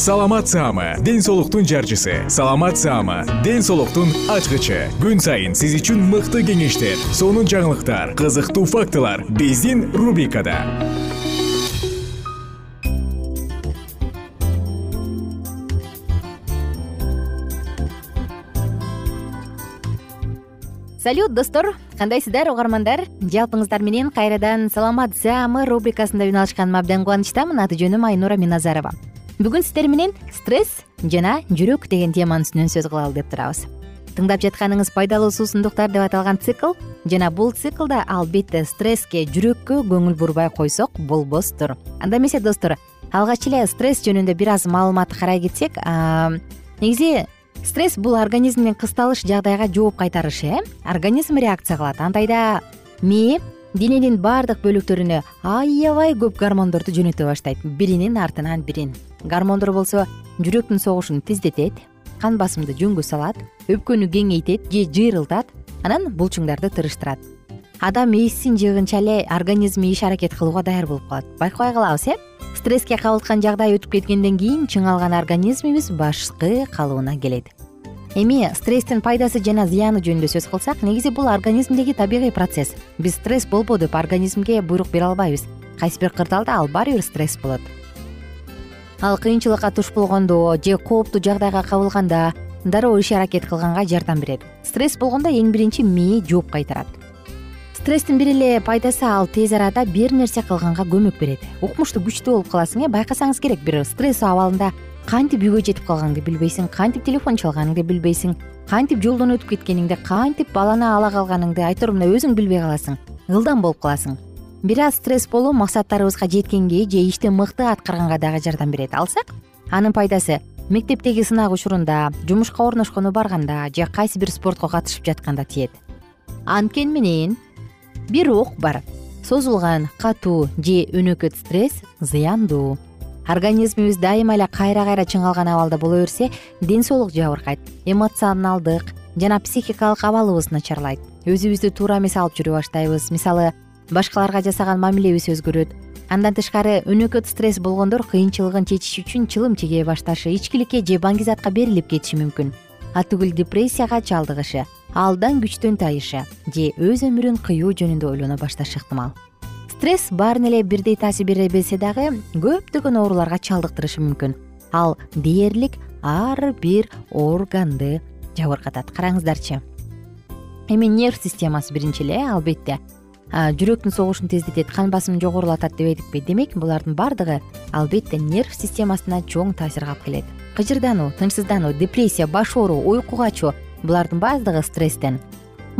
саламат саама ден соолуктун жарчысы. Саламат саама ден соолуктун ачкычы. Күн сайын сиз үчүн мыкты кеңештер сонун жаңылыктар кызыктуу фактылар биздин рубрикада. Салют достор. Кандайсыздар угармандар? Жалпыңыздар менен кайрадан саламат саамы рубрикасында алышканыма абдан кубанычтамын. Аты жөнүм айнура миназарова бүгүн сиздер менен стресс жана жүрөк деген теманын үстүнөн сөз кылалы деп турабыз. Тыңдап жатканыңыз пайдалуу суусундуктар деп аталган цикл жана бул циклда албетте стресске жүрөккө көңүл бурбай койсок болбостур анда эмесе достор алгач эле стресс жөнүндө бир аз маалыматты карай кетсек негизи стресс бул организмдин кысталыш жагдайга жооп кайтарышы э? Организм реакция кылат. Андайда мээ дененин баардык бөлүктөрүнө аябай көп гормондорду жөнөтө баштайт. Биринин артынан бирин. Гормондор болсо жүрөктүн согушун тездетет кан басымды жөнгө салат өпкөнү кеңейтет же жыйрылтат анан булчуңдарды тырыштырат. Адам эсин жыгынча эле организми иш аракет кылууга даяр болуп калат. Байкабай калабыз э? Стресске кабылткан жагдай өтүп кеткенден кийин чыңалган организмибиз башкы калыбына келет эми стресстин пайдасы жана зыяны жөнүндө сөз кылсак негизи бул организмдеги табигый процесс. Биз стресс болбо деп организмге буйрук бере албайбыз. Кайсы бир кырдаалда ал баары бир стресс болот. Ал кыйынчылыкка туш болгондо же кооптуу жагдайга кабылганда дароо иш аракет кылганга жардам берет. Стресс болгондо эң биринчи мээ жооп кайтарат. Стресстин бир эле пайдасы ал тез арада бир нерсе кылганга көмөк берет. Укмуштуу күчтүү болуп каласың э байкасаңыз керек. Бир стресс абалында кантип үйгө жетип калганыңды билбейсиң кантип телефон чалганыңды билбейсиң кантип жолдон өтүп кеткениңди кантип баланы ала калганыңды айтор мына өзүң билбей каласың ылдам болуп каласың. Бир аз стресс болуу максаттарыбызга жеткенге же ишти мыкты аткарганга дагы жардам берет алсак анын пайдасы мектептеги сынак учурунда жумушка орношконо барганда же кайсы бир спортко катышып жатканда тиет. Анткени менен бирок бар. Созулган катуу же өнөкөт стресс зыяндуу организмибиз дайыма эле кайра кайра чыңалган абалда боло берсе ден соолук жабыркайт эмоционалдык жана психикалык абалыбыз начарлайт. Өзүбүздү туура эмес алып жүрө баштайбыз. Мисалы башкаларга жасаган мамилебиз өзгөрөт. Андан тышкары өнөкөт стресс болгондор кыйынчылыгын чечиш үчүн чылым чеге башташы ичкиликке же баңгизатка берилип кетиши мүмкүн. Атүгүл депрессияга чалдыгышы алдан күчтөн тайышы же өз өмүрүн кыюу жөнүндө ойлоно башташы ыктымал стресс баарына эле бирдей таасир бере берсе дагы көптөгөн ооруларга чалдыктырышы мүмкүн. Ал дээрлик ар бир органды жабыркатат. Караңыздарчы. Эми нерв системасы биринчи эле албетте. Жүрөктүн согушун тездетет кан басымын жогорулатат деп эдикпи демек булардын баардыгы албетте нерв системасына чоң таасир кылып келет. Кыжырдануу тынчсыздануу депрессия баш оору уйку качуу булардын баардыгы стресстен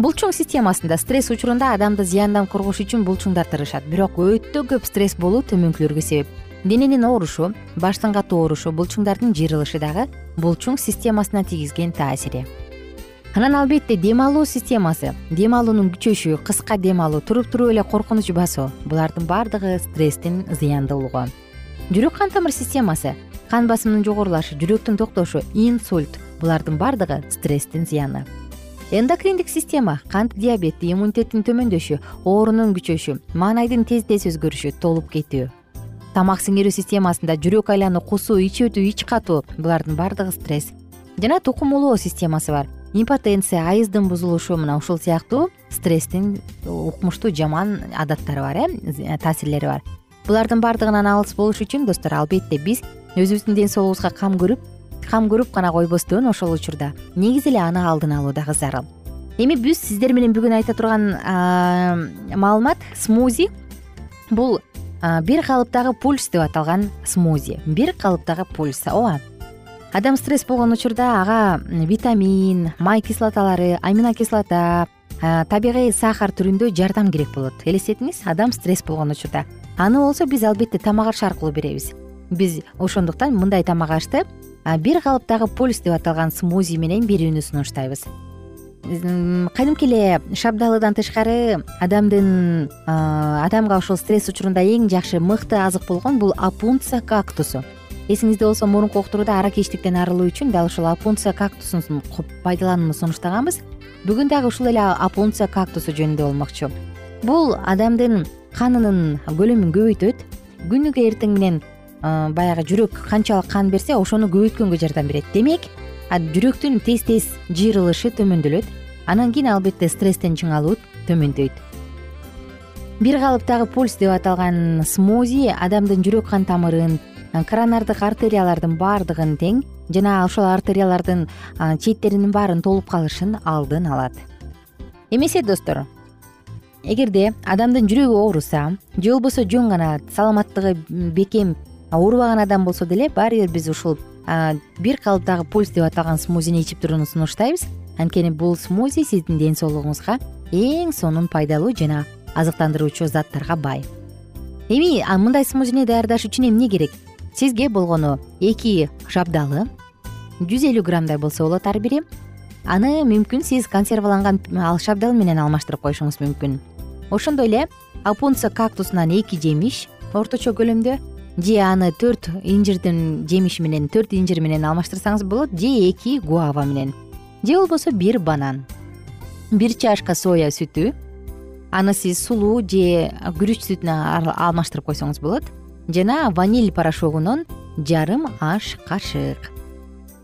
булчуң системасында стресс учурунда адамды зыяндан коргош үчүн булчуңдар тырышат. Бирок өтө көп стресс болуу төмөнкүлөргө себеп. Дененин оорушу баштын катуу оорушу булчуңдардын жыйрылышы дагы булчуң системасына тийгизген таасири. Анан албетте дем алуу системасы дем алуунун күчөшү кыска дем алуу туруп туруп эле коркунуч басуу булардын баардыгы стресстин зыяндуулугу. Жүрөк кан тамыр системасы кан басымынын жогорулашы жүрөктүн токтошу инсульт булардын баардыгы стресстин зыяны эндокриндик система кант диабет иммунитеттин төмөндөшү оорунун күчөшү маанайдын тез тез өзгөрүшү толуп кетүү. Тамак сиңирүү системасында жүрөк айлануу кусуу ич өтүү ич катуу булардын баардыгы стресс. Жана тукум улоо системасы бар. Импотенция айыздын бузулушу мына ушул сыяктуу стресстин укмуштуу жаман адаттары бар э таасирлери бар. Булардын баардыгынан алыс болуш үчүн достор албетте биз өзүбүздүн ден соолугубузга кам көрүп кам көрүп гана койбостон ошол учурда. Негизи эле аны алдын алуу дагы зарыл эми биз сиздер менен бүгүн айта турган маалымат смузи. Бул бир калыптагы пульс деп аталган смузи. Бир калыптагы пульс. Ооба. Адам стресс болгон учурда ага витамин май кислоталары аминокислота табигый сахар түрүндө жардам керек болот. Элестетиңиз адам стресс болгон учурда. Аны болсо биз албетте тамак аш аркылуу беребиз. Биз ошондуктан мындай тамак ашты бир калыптагы пульс деп аталган смузи менен берүүнү сунуштайбыз. Кадимки эле шабдалыдан тышкары адамдын адамга ушул стресс учурунда эң жакшы мыкты азык болгон бул апунция кактусу. Эсиңизде болсо мурунку уктурууда аракечтиктен арылуу үчүн дал ушул апунция кактусун пайдаланууну сунуштаганбыз бүгүн дагы ушул эле апунция кактусу жөнүндө болмокчу. Бул адамдын канынын көлөмүн көбөйтөт. Күнүгө эртең менен баягы жүрөк канчалык кан берсе ошону көбөйткөнгө жардам берет. Демек жүрөктүн тез тез жыйрылышы төмөндөлөт анан кийин албетте стресстен чыңалуу төмөндөйт. Бир калыптагы пульс деп аталган смузи адамдын жүрөк кан тамырын коронардык артериялардын баардыгын тең жана ошол артериялардын четтеринин баарын толуп калышын алдын алат. Эмесе достор эгерде адамдын жүрөгү ооруса же болбосо жөн гана саламаттыгы бекем оорубаган адам болсо деле баары бир биз ушул бир калыптагы пульс деп аталган смузини ичип турууну сунуштайбыз. Анткени бул смузи сиздин ден соолугуңузга эң сонун пайдалуу жана азыктандыруучу заттарга бай. Эми мындай смузини даярдаш үчүн эмне керек? Сизге болгону эки шабдалы жүз элүү граммдай болсо болот ар бири. Аны мүмкүн сиз консерваланган ал шабдал менен алмаштырып коюшуңуз мүмкүн. Ошондой эле апунция кактусунан эки жемиш орточо көлөмдө же аны төрт инжирдин жемиши менен төрт инжир менен алмаштырсаңыз болот же эки гуава менен. Же болбосо бир банан бир чашка соя сүтү. Аны сиз сулуу же күрүч сүтүнө алмаштырып койсоңуз болот. Жана ваниль порошогунун жарым аш кашык.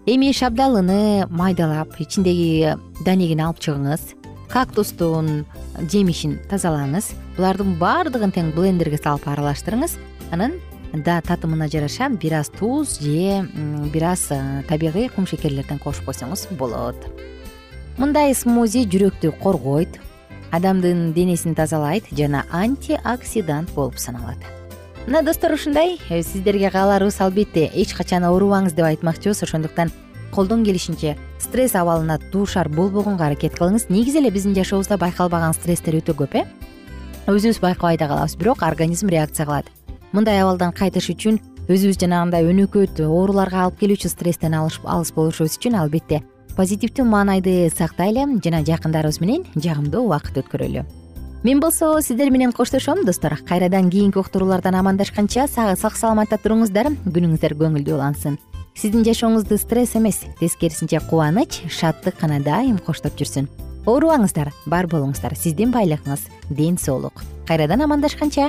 Эми шабдалыны майдалап ичиндеги данегин алып чыгыңыз. Кактустун жемишин тазалаңыз. Булардын баардыгын тең блендерге салып аралаштырыңыз. Анан да татымына жараша бир аз туз же бир аз табигый кумшекерлерден кошуп койсоңуз болот. Мындай смузи жүрөктү коргойт адамдын денесин тазалайт жана антиоксидант болуп саналат. Мына достор ушундай. Э, сиздерге кааларыбыз албетте эч качан оорубаңыз деп айтмакчыбыз. Ошондуктан колдон келишинче стресс абалына дуушар болбогонго аракет кылыңыз. Негизи эле биздин жашообузда байкалбаган стресстер өтө көп э. Өзүбүз байкабай да калабыз. Бирок организм реакция кылат мындай абалдан кайтыш үчүн өзүбүз жанагындай өнөкөт ооруларга алып келүүчү стресстен алыс болушубуз үчүн албетте позитивдүү маанайды сактайлы жана жакындарыбыз менен жагымдуу убакыт өткөрөлү. Мен болсо сиздер менен коштошом достор. Кайрадан кийинки уктуруулардан амандашканча сак саламатта туруңуздар. Күнүңүздөр көңүлдүү улансын. Сиздин жашооңузду стресс эмес тескерисинче кубаныч шаттык гана дайым коштоп жүрсүн. Оорубаңыздар бар болуңуздар. Сиздин байлыгыңыз ден соолук. Кайрадан амандашканча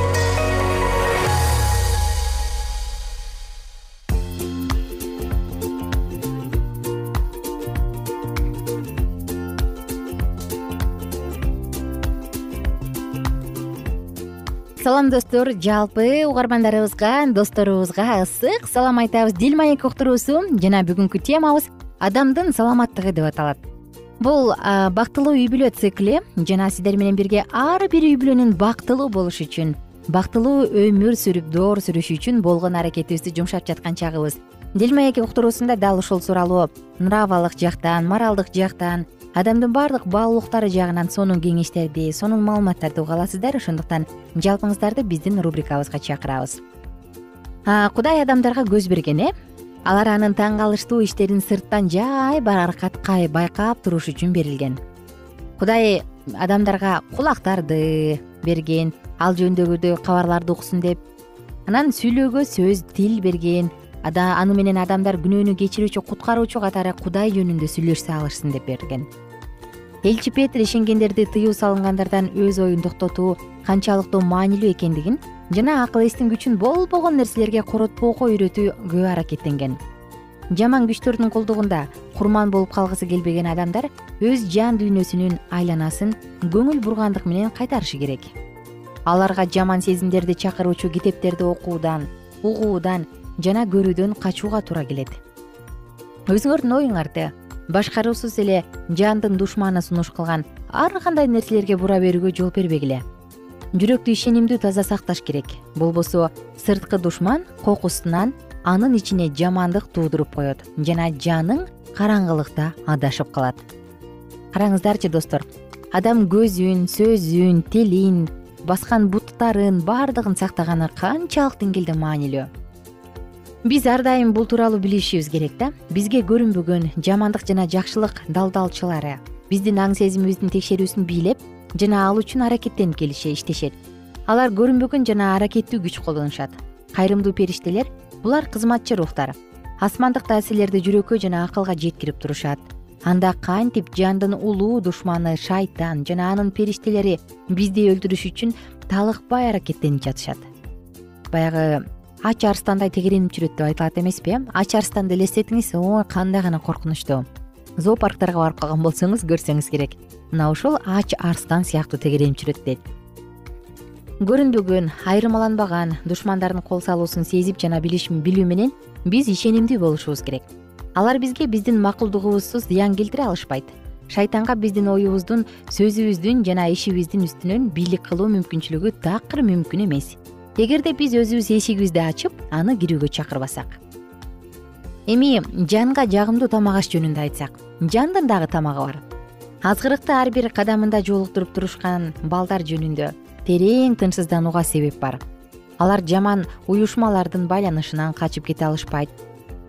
салам достор. Жалпы угармандарыбызга досторубузга ысык салам айтабыз. Дил маек уктуруусу жана бүгүнкү темабыз адамдын саламаттыгы деп аталат. Бул бактылуу үй бүлө цикли жана сиздер менен бирге ар бир үй бүлөнүн бактылуу болушу үчүн бактылуу өмүр сүрүп доор сүрүшү үчүн болгон аракетибизди жумшап жаткан чагыбыз. Дил маек уктуруусунда дал ушул сууралуу нравалык жактан моралдык жактан адамдын баардык баалуулуктары жагынан сонун кеңештерди сонун маалыматтарды уга аласыздар. Ошондуктан жалпыңыздарды биздин рубрикабызга чакырабыз. Кудай адамдарга көз берген э? Алар анын таң калыштуу иштерин сырттан жай байкап туруш үчүн берилген. Кудай адамдарга кулактарды берген ал жөнүндөгүдөй кабарларды уксун деп анан сүйлөөгө сөз тил берген аны менен адамдар күнөөнү кечирүүчү куткаруучу катары кудай жөнүндө сүйлөшсө алышсын деп берген. Элчи петр ишенгендерди тыюу салынгандардан өз оюн токтотуу канчалыктуу маанилүү экендигин жана акыл эстин күчүн болбогон нерселерге коротпоого үйрөтүүгө аракеттенген. Жаман күчтөрдүн колдугунда курман болуп калгысы келбеген адамдар өз жан дүйнөсүнүн айланасын көңүл бургандык менен кайтарышы керек. Аларга жаман сезимдерди чакыруучу китептерди окуудан угуудан жана көрүүдөн качууга туура келет. Өзүңөрдүн оюңарды башкаруусуз эле жандын душманы сунуш кылган ар кандай нерселерге бура берүүгө жол бербегиле. Жүрөктү ишенимдүү таза сакташ керек. Болбосо сырткы душман кокусунан анын ичине жамандык туудуруп коет жана жаның караңгылыкта адашып калат. Караңыздарчы достор адам көзүн сөзүн тилин баскан буттарын баардыгын сактаганы канчалык деңгээлде маанилүү биз ар дайым бул тууралуу билишибиз керек да. Бизге көрүнбөгөн жамандык жана жакшылык далдалчылары. Биздин аң сезимибиздин текшерүүсүн бийлеп жана ал үчүн аракеттенип келишет иштешет. Алар көрүнбөгөн жана аракеттүү күч колдонушат кайрымдуу периштелер булар кызматчы рухтар. Асмандык таасирлерди жүрөккө жана акылга жеткирип турушат. Анда кантип жандын улуу душманы шайтан жана анын периштелери бизди өлтүрүш үчүн талыкпай аракеттенип жатышат. Баягы ач арстандай тегеренип жүрөт деп айтылат эмеспи э? Ач арстанды элестетиңиз ой кандай гана коркунучтуу зоопарктарга барып калган болсоңуз көрсөңүз керек. Мына ушул ач арстан сыяктуу тегеренип жүрөт дейт. Көрүнбөгөн айырмаланбаган душмандардын кол салуусун сезип жана билүү менен биз ишенимдүү болушубуз керек. Алар бизге биздин макулдугубузсу зыян келтире алышпайт. Шайтанга биздин оюбуздун сөзүбүздүн жана ишибиздин үстүнөн бийлик кылуу мүмкүнчүлүгү такыр мүмкүн эмес эгерде биз өзүбүз эшигибизди ачып аны кирүүгө чакырбасак. Эми жанга жагымдуу тамак аш жөнүндө айтсак жандын дагы тамагы бар. Азгырыкты ар бир кадамында жолуктуруп турушкан балдар жөнүндө терең тынчсызданууга себеп бар. Алар жаман уюшмалардын байланышынан качып кете алышпайт.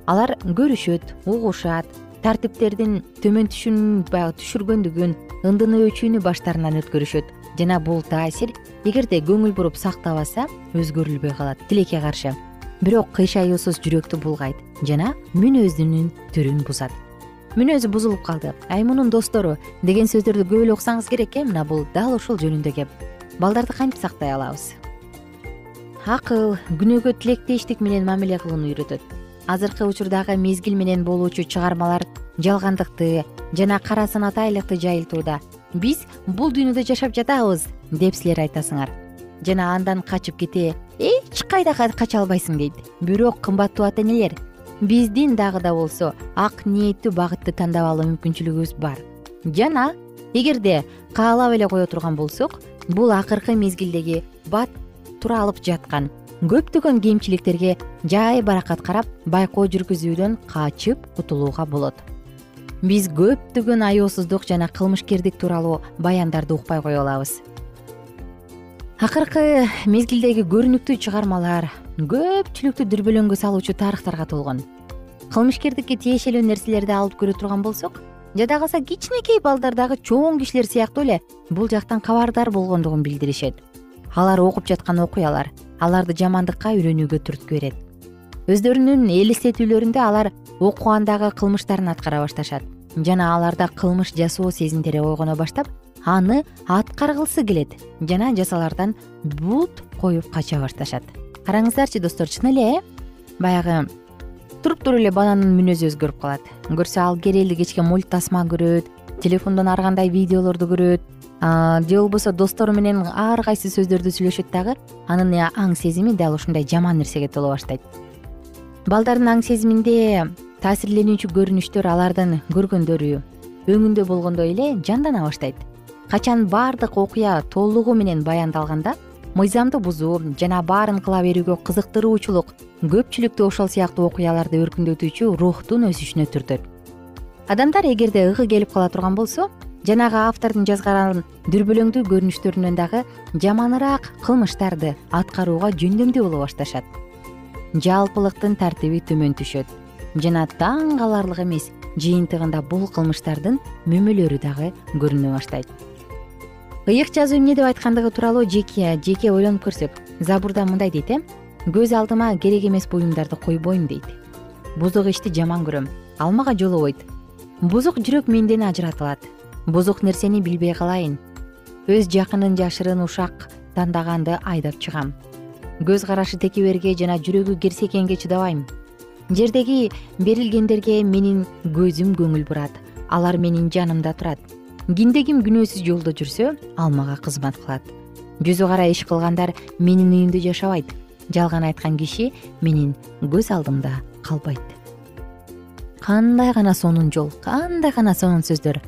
Алар көрүшөт угушат тартиптердин төмөн түшүүнүн баягы түшүргөндүгүн ындыны өчүүнү баштарынан өткөрүшөт жана бул таасир эгерде көңүл буруп сактабаса өзгөрүлбөй калат. Тилекке каршы. Бирок кыйшаюусуз жүрөктү булгайт жана мүнөзүнүн түрүн бузат. Мүнөзү бузулуп калды. Ай мунун достору деген сөздөрдү көп эле уксаңыз керек э мына бул дал ушул жөнүндө кеп. Балдарды кантип сактай алабыз? Акыл күнөөгө тилектештик менен мамиле кылууну үйрөтөт. Азыркы учурдагы мезгил менен болуучу чыгармалар жалгандыкты жана кара сынатайлыкты жайылтууда биз бул дүйнөдө жашап жатабыз деп силер айтасыңар. Жана андан качып кете эч кайда кача албайсың? дейт. Бирок кымбаттуу ата энелер биздин дагы да болсо ак ниеттүү багытты тандап алуу мүмкүнчүлүгүбүз бар. Жана эгерде каалап эле кое турган болсок бул акыркы мезгилдеги бат туралып жаткан көптөгөн кемчиликтерге жай баракат карап байкоо жүргүзүүдөн качып кутулууга болот биз көптөгөн аяосуздук жана кылмышкердик тууралуу баяндарды укпай кое алабыз. Акыркы мезгилдеги көрүнүктүү чыгармалар көпчүлүктү дүрбөлөңгө салуучу тарыхтарга толгон. Кылмышкердикке тиешелүү нерселерди алып көрө турган болсок жада калса кичинекей балдар дагы чоң кишилер сыяктуу эле бул жактан кабардар болгондугун билдиришет. Алар окуп жаткан окуялар аларды жамандыкка үйрөнүүгө түрткү берет өздөрүнүн элестетүүлөрүндө алар окугандагы кылмыштарын аткара башташат. Жана аларда кылмыш жасоо сезимдери ойгоно баштап аны аткаргылысы келет. Жана жазалардан бут коюп кача башташат. Караңыздарчы достор чын эле э? Баягы туруп туруп эле баланын мүнөзү өзгөрүп калат. Көрсө ал керелди кечке мульт тасма көрөт телефондон ар кандай видеолорду көрөт же болбосо достору менен ар кайсы сөздөрдү сүйлөшөт дагы анын аң сезими дал ушундай жаман нерсеге толо баштайт балдардын аң сезиминде таасирленүүчү көрүнүштөр алардын көргөндөрү өңүндө болгондой эле жандана баштайт. Качан баардык окуя толугу менен баяндалганда мыйзамды бузуу жана баарын кыла берүүгө кызыктыруучулук көпчүлүктү ошол сыяктуу окуяларды өркүндөтүүчү рухтун өсүшүнө түртөт адамдар эгерде ыгы келип кала турган болсо жанагы автордун жазган дүрбөлөңдүү көрүнүштөрүнөн дагы жаманыраак кылмыштарды аткарууга жөндөмдүү боло башташат жалпылыктын тартиби төмөн түшөт. Жана таң каларлык эмес жыйынтыгында бул кылмыштардын мөмөлөрү дагы көрүнө баштайт. Ыйык жазуу эмне деп айткандыгы тууралуу жеке жеке ойлонуп көрсөк. Забурда мындай дейт э? Көз алдыма керек эмес буюмдарды койбойм дейт. Бузук ишти жаман көрөм ал мага жолобойт. Бузук жүрөк менден ажыратылат. Бузук нерсени билбей калайын. Өз жакынын жашырын ушак тандаганды айдап чыгам көз карашы текеберге жана жүрөгү керсекенге чыдабайм. Жердеги берилгендерге менин көзүм көңүл бурат алар менин жанымда турат. Кимде ким күнөөсүз жолдо жүрсө ал мага кызмат кылат. Жүзү кара иш кылгандар менин үйүмдө жашабайт. Жалган айткан киши менин көз алдымда калбайт. Кандай гана сонун жол кандай гана сонун сөздөр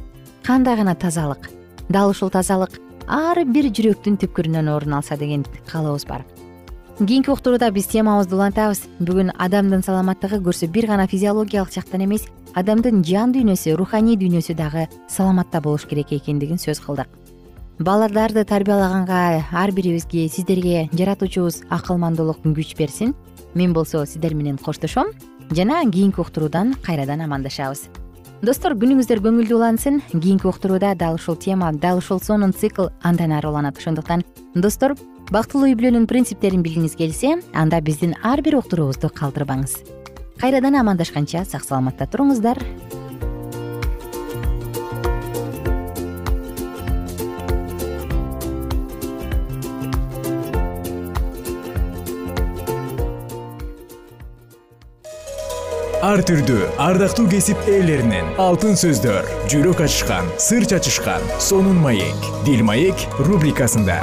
кандай гана тазалык. Дал ушул тазалык ар бир жүрөктүн түпкүрүнөн орун алса деген каалообуз бар кийинки уктурууда биз темабызды улантабыз. Бүгүн адамдын саламаттыгы көрсө бир гана физиологиялык жактан эмес адамдын жан дүйнөсү руханий дүйнөсү дагы саламатта болуш керек экендигин сөз кылдык. Балдарды тарбиялаганга ар бирибизге сиздерге жаратуучубуз акылмандуулук күч берсин. Мен болсо сиздер менен коштошом жана кийинки уктуруудан кайрадан амандашабыз. Достор күнүңүздөр көңүлдүү улансын. Кийинки уктурууда дал ушул тема дал ушул сонун цикл андан ары уланат. Ошондуктан достор бактылуу үй бүлөнүн принциптерин билгиңиз келсе анда биздин ар бир уктуруубузду калтырбаңыз. Кайрадан амандашканча сак саламатта туруңуздар. Ар түрдүү ардактуу кесип ээлеринен алтын сөздөр жүрөк ачышкан сыр чачышкан сонун маек дил маек рубрикасында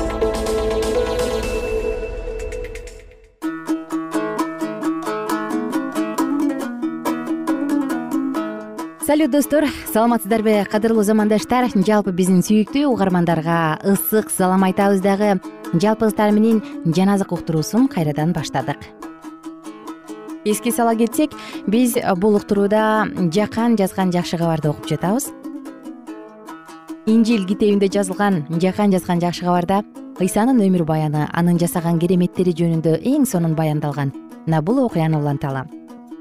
салют достор. Саламатсыздарбы кадырлуу замандаштар. Жалпы биздин сүйүктүү угармандарга ысык салам айтабыз дагы. Жалпыңыздар менен жаназык уктуруусун кайрадан баштадык. Эске сала кетсек биз бул уктурууда жакан жазган жакшы кабарды окуп жатабыз. Инжил китебинде жазылган жакан жазган жакшы кабарда ыйсанын өмүр баяны анын жасаган кереметтери жөнүндө эң сонун баяндалган. Мына бул окуяны уланталы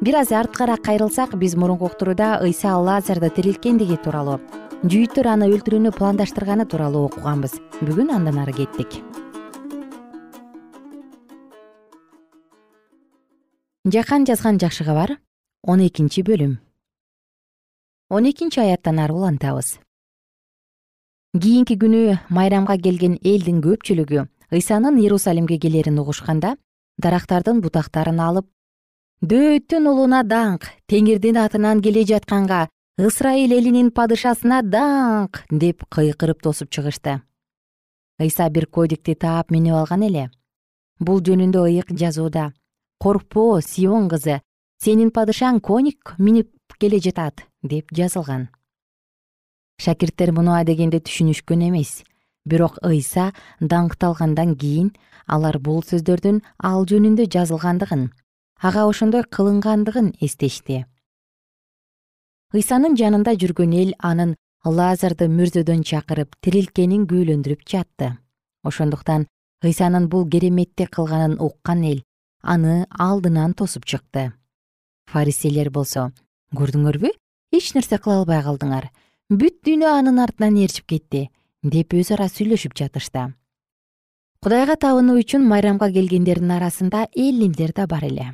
бир аз арткараак кайрылсак биз мурунку уктурууда ыйса лазарды тирилткендиги тууралуу жүйүттөр аны өлтүрүүнү пландаштырганы тууралуу окуганбыз. Бүгүн андан ары кеттик. Жакан жазган жакшы кабар он экинчи бөлүм. Он экинчи аяттан ары улантабыз. Кийинки күнү майрамга келген элдин көпчүлүгү ыйсанын иерусалимге келерин угушканда дарактардын бутактарын алып дөөттүн уулуна даңк теңирдин атынан келе жатканга ысрайыл элинин падышасына даңк деп кыйкырып тосуп чыгышты. Ыйса бир кодикти таап минип алган эле. Бул жөнүндө ыйык жазууда. Коркпо сион кызы сенин падышаң коник минип келе жатат деп жазылган. Шакирттер муну адегенде түшүнүшкөн эмес. Бирок ыйса даңкталгандан кийин алар бул сөздөрдүн ал жөнүндө жазылгандыгын ага ошондой кылынгандыгын эстешти. Ыйсанын жанында жүргөн эл анын лазарды мүрзөдөн чакырып тирилткенин күбөлөндүрүп жатты ошондуктан ыйсанын бул кереметти кылганын уккан эл аны алдынан тосуп чыкты. Фаристейлер болсо көрдүңөрбү эч нерсе кыла албай калдыңар. Бүт дүйнө анын артынан ээрчип кетти деп өз ара сүйлөшүп жатышты кудайга табынуу үчүн майрамга келгендердин арасында эллиндер да бар эле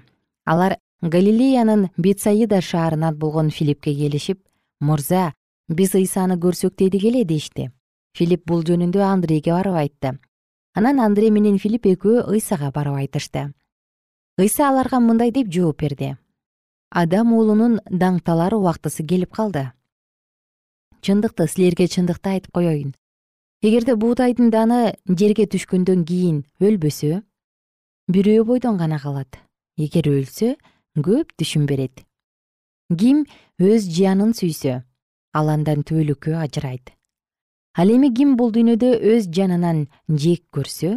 алар галилеянын бетсаида шаарынан болгон филиппке келишип мурза биз ыйсаны көрсөк дедик эле дешти. Филипп бул жөнүндө андрейге барып айтты. Анан андрей менен филипп экөө ыйсага барып айтышты. Ыйса аларга мындай деп жооп берди. Адам уулунун даңкталар убактысы келип калды. Чындыкты силерге чындыкты айтып коеюн эгерде буудайдын даны жерге түшкөндөн кийин өлбөсө бирөө бойдон гана калат эгер өлсө көп түшүн берет. Ким өз жиянын сүйсө ал андан түбөлүккө ажырайт. Ал эми ким бул дүйнөдө өз жанынан жек көрсө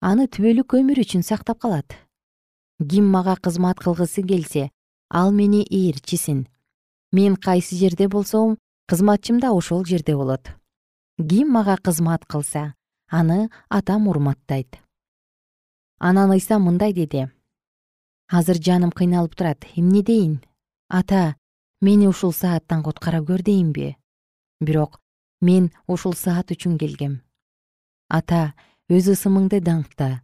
аны түбөлүк өмүр үчүн сактап калат. Ким мага кызмат кылгысы келсе ал мени ээрчисин мен кайсы жерде болсом кызматчым да ошол жерде болот. Ким мага кызмат кылса аны атам урматтайт. Анан ыйса мындай деди азыр жаным кыйналып турат. Эмне дейин? Ата мени ушул сааттан куткара көр дейинби бирок мен ушул саат үчүн келгем. Ата өз ысымыңды даңкта.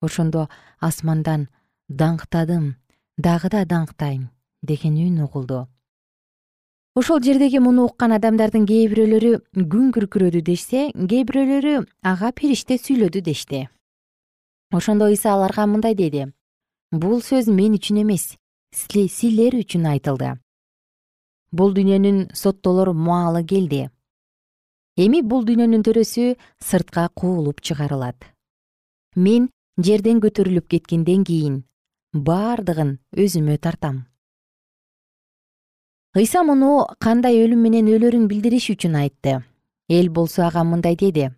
Ошондо асмандан даңктадым дагы да даңктайм деген үн угулду. Ошол жердеги муну уккан адамдардын кээ бирөөлөрү күн күркүрөдү дешсе кээ бирөөлөрү ага периште сүйлөдү дешти ошондо ыйса аларга мындай деди бул сөз мен үчүн эмес силер үчүн айтылды. Бул дүйнөнүн соттолор маалы келди. Эми бул дүйнөнүн төрөсү сыртка куулуп чыгарылат. Мен жерден көтөрүлүп кеткенден кийин бардыгын өзүмө тартам. Ыйса муну кандай өлүм менен өлөрүн билдириш үчүн айтты. Эл болсо ага мындай деди.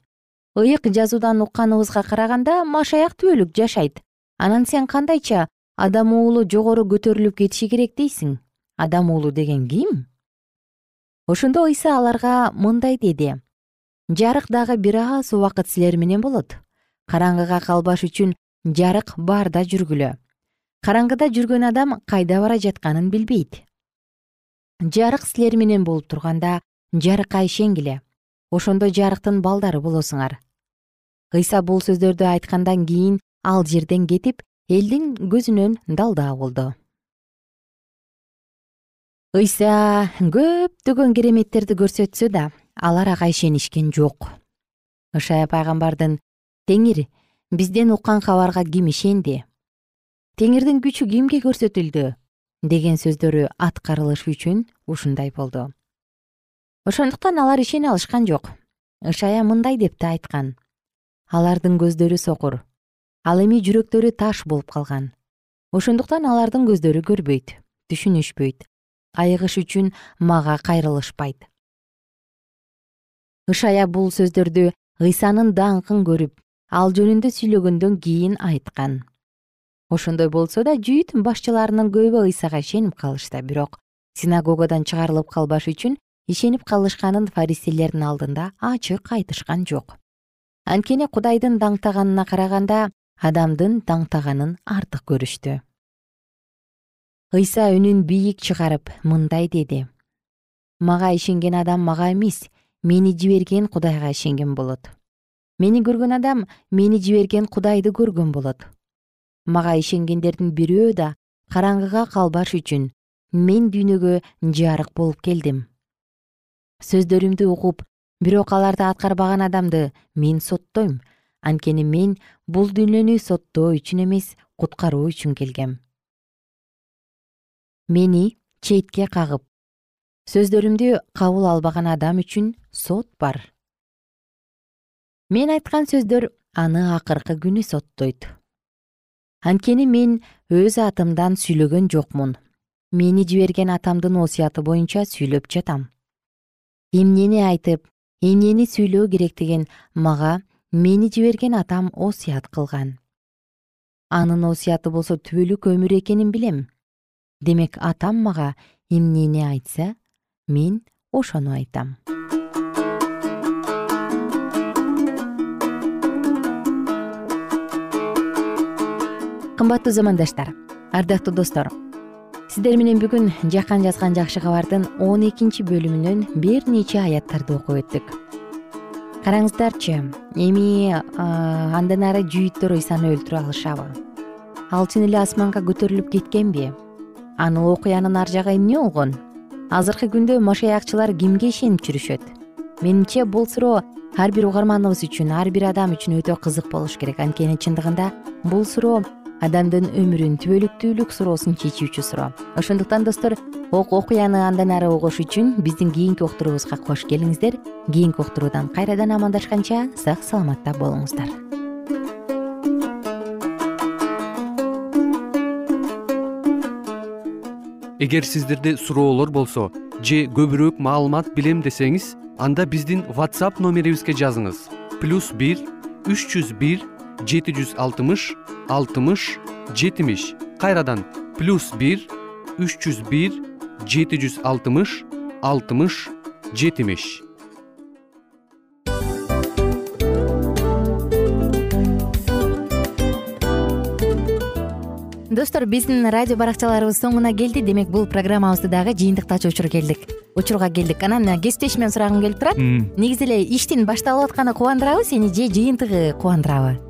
Ыйык жазуудан укканыбызга караганда машаяк түбөлүк жашайт анан сен кандайча адам уулу жогору көтөрүлүп кетиши керек дейсиң. Адам уулу деген ким? Ошондо ыйса аларга мындай деди. Жарык дагы бир аз убакыт силер менен болот. Караңгыга калбаш үчүн жарык баарда жүргүлө. Караңгыда жүргөн адам кайда бара жатканын билбейт. Жарык силер менен болуп турганда жарыкка ишенгиле. Ошондо жарыктын балдары болосуңар ыйса бул сөздөрдү айткандан кийин ал жерден кетип элдин көзүнөн далдаа болду. Ыйса көптөгөн кереметтерди көрсөтсө да алар ага ишенишкен жок. Ышая пайгамбардын теңир бизден уккан кабарга ким ишенди? Теңирдин күчү кимге көрсөтүлдү? Деген сөздөрү аткарылыш үчүн ушундай болду. Ошондуктан алар ишене алышкан жок. Ышая мындай деп да айткан. Алардын көздөрү сокур ал эми жүрөктөрү таш болуп калган. Ошондуктан алардын көздөрү көрбөйт түшүнүшпөйт айыгыш үчүн мага кайрылышпайт. Ышая бул сөздөрдү ыйсанын даңкын көрүп ал жөнүндө сүйлөгөндөн кийин айткан. Ошондой болсо да жүйүт башчыларынын көбү ыйсага ишенип калышты бирок синагогадан чыгарылып калбаш үчүн ишенип калышканын фаристейлердин алдында ачык айтышкан жок. Анткени кудайдын даңктаганына караганда адамдын даңктаганын артык көрүштү. Ыйса үнүн бийик чыгарып мындай деди. Мага ишенген адам мага эмес мени жиберген кудайга ишенген болот. Мени көргөн адам мени жиберген кудайды көргөн болот. Мага ишенгендердин бирөө да караңгыга калбаш үчүн мен дүйнөгө жарык болуп келдим. Сөздөрүмдү угуп бирок аларды аткарбаган адамды мен соттойм. Анткени мен бул дүйнөнү соттоо үчүн эмес куткаруу үчүн келгем. Мени четке кагып сөздөрүмдү кабыл албаган адам үчүн сот бар. Мен айткан сөздөр аны акыркы күнү соттойт. Анткени мен өз атымдан сүйлөгөн жокмун. Мени жиберген атамдын осуяты боюнча сүйлөп жатам. Эмнени айтып эмнени сүйлөө керектигин мага мени жиберген атам осуят кылган. Анын осуяты болсо түбөлүк өмүр экенин билем. Демек атам мага эмнени айтса мен ошону айтам. Кымбаттуу замандаштар ардактуу достор сиздер менен бүгүн жакан жазган жакшы кабардын он экинчи бөлүмүнөн бир нече аяттарды окуп өттүк караңыздарчы эми андан ары жүйүттөр ыйсаны өлтүрө алышабы? Ал чын эле асманга көтөрүлүп кеткенби? Анын окуянын ар жагы эмне болгон? Азыркы күндө машаякчылар кимге ишенип жүрүшөт? Менимче бул суроо ар бир угарманыбыз үчүн ар бир адам үчүн өтө кызык болуш керек. Анткени чындыгында бул суроо адамдын өмүрүн түбөлүктүүлүк суроосун чечүүчү суроо. Ошондуктан достор окуяны андан ары угуш үчүн биздин кийинки уктуруубузга кош келиңиздер. Кийинки уктуруудан кайрадан амандашканча сак саламатта болуңуздар. Эгер сиздерде суроолор болсо же көбүрөөк маалымат билем десеңиз анда биздин whatsapp номерибизге жазыңыз. Плюс бир үч жүз бир жети жүз алтымыш алтымыш жетимиш. Кайрадан плюс бир үч жүз бир жети жүз алтымыш алтымыш жетимиш. Достор биздин радио баракчаларыбыз соңуна келди. Демек бул программабызды дагы жыйынтыктачу учур келдик. Учурга келдик. Анан кесиптешимден сурагым келип турат. Негизи эле иштин башталып атканы кубандырабы сени же жыйынтыгы кубандырабы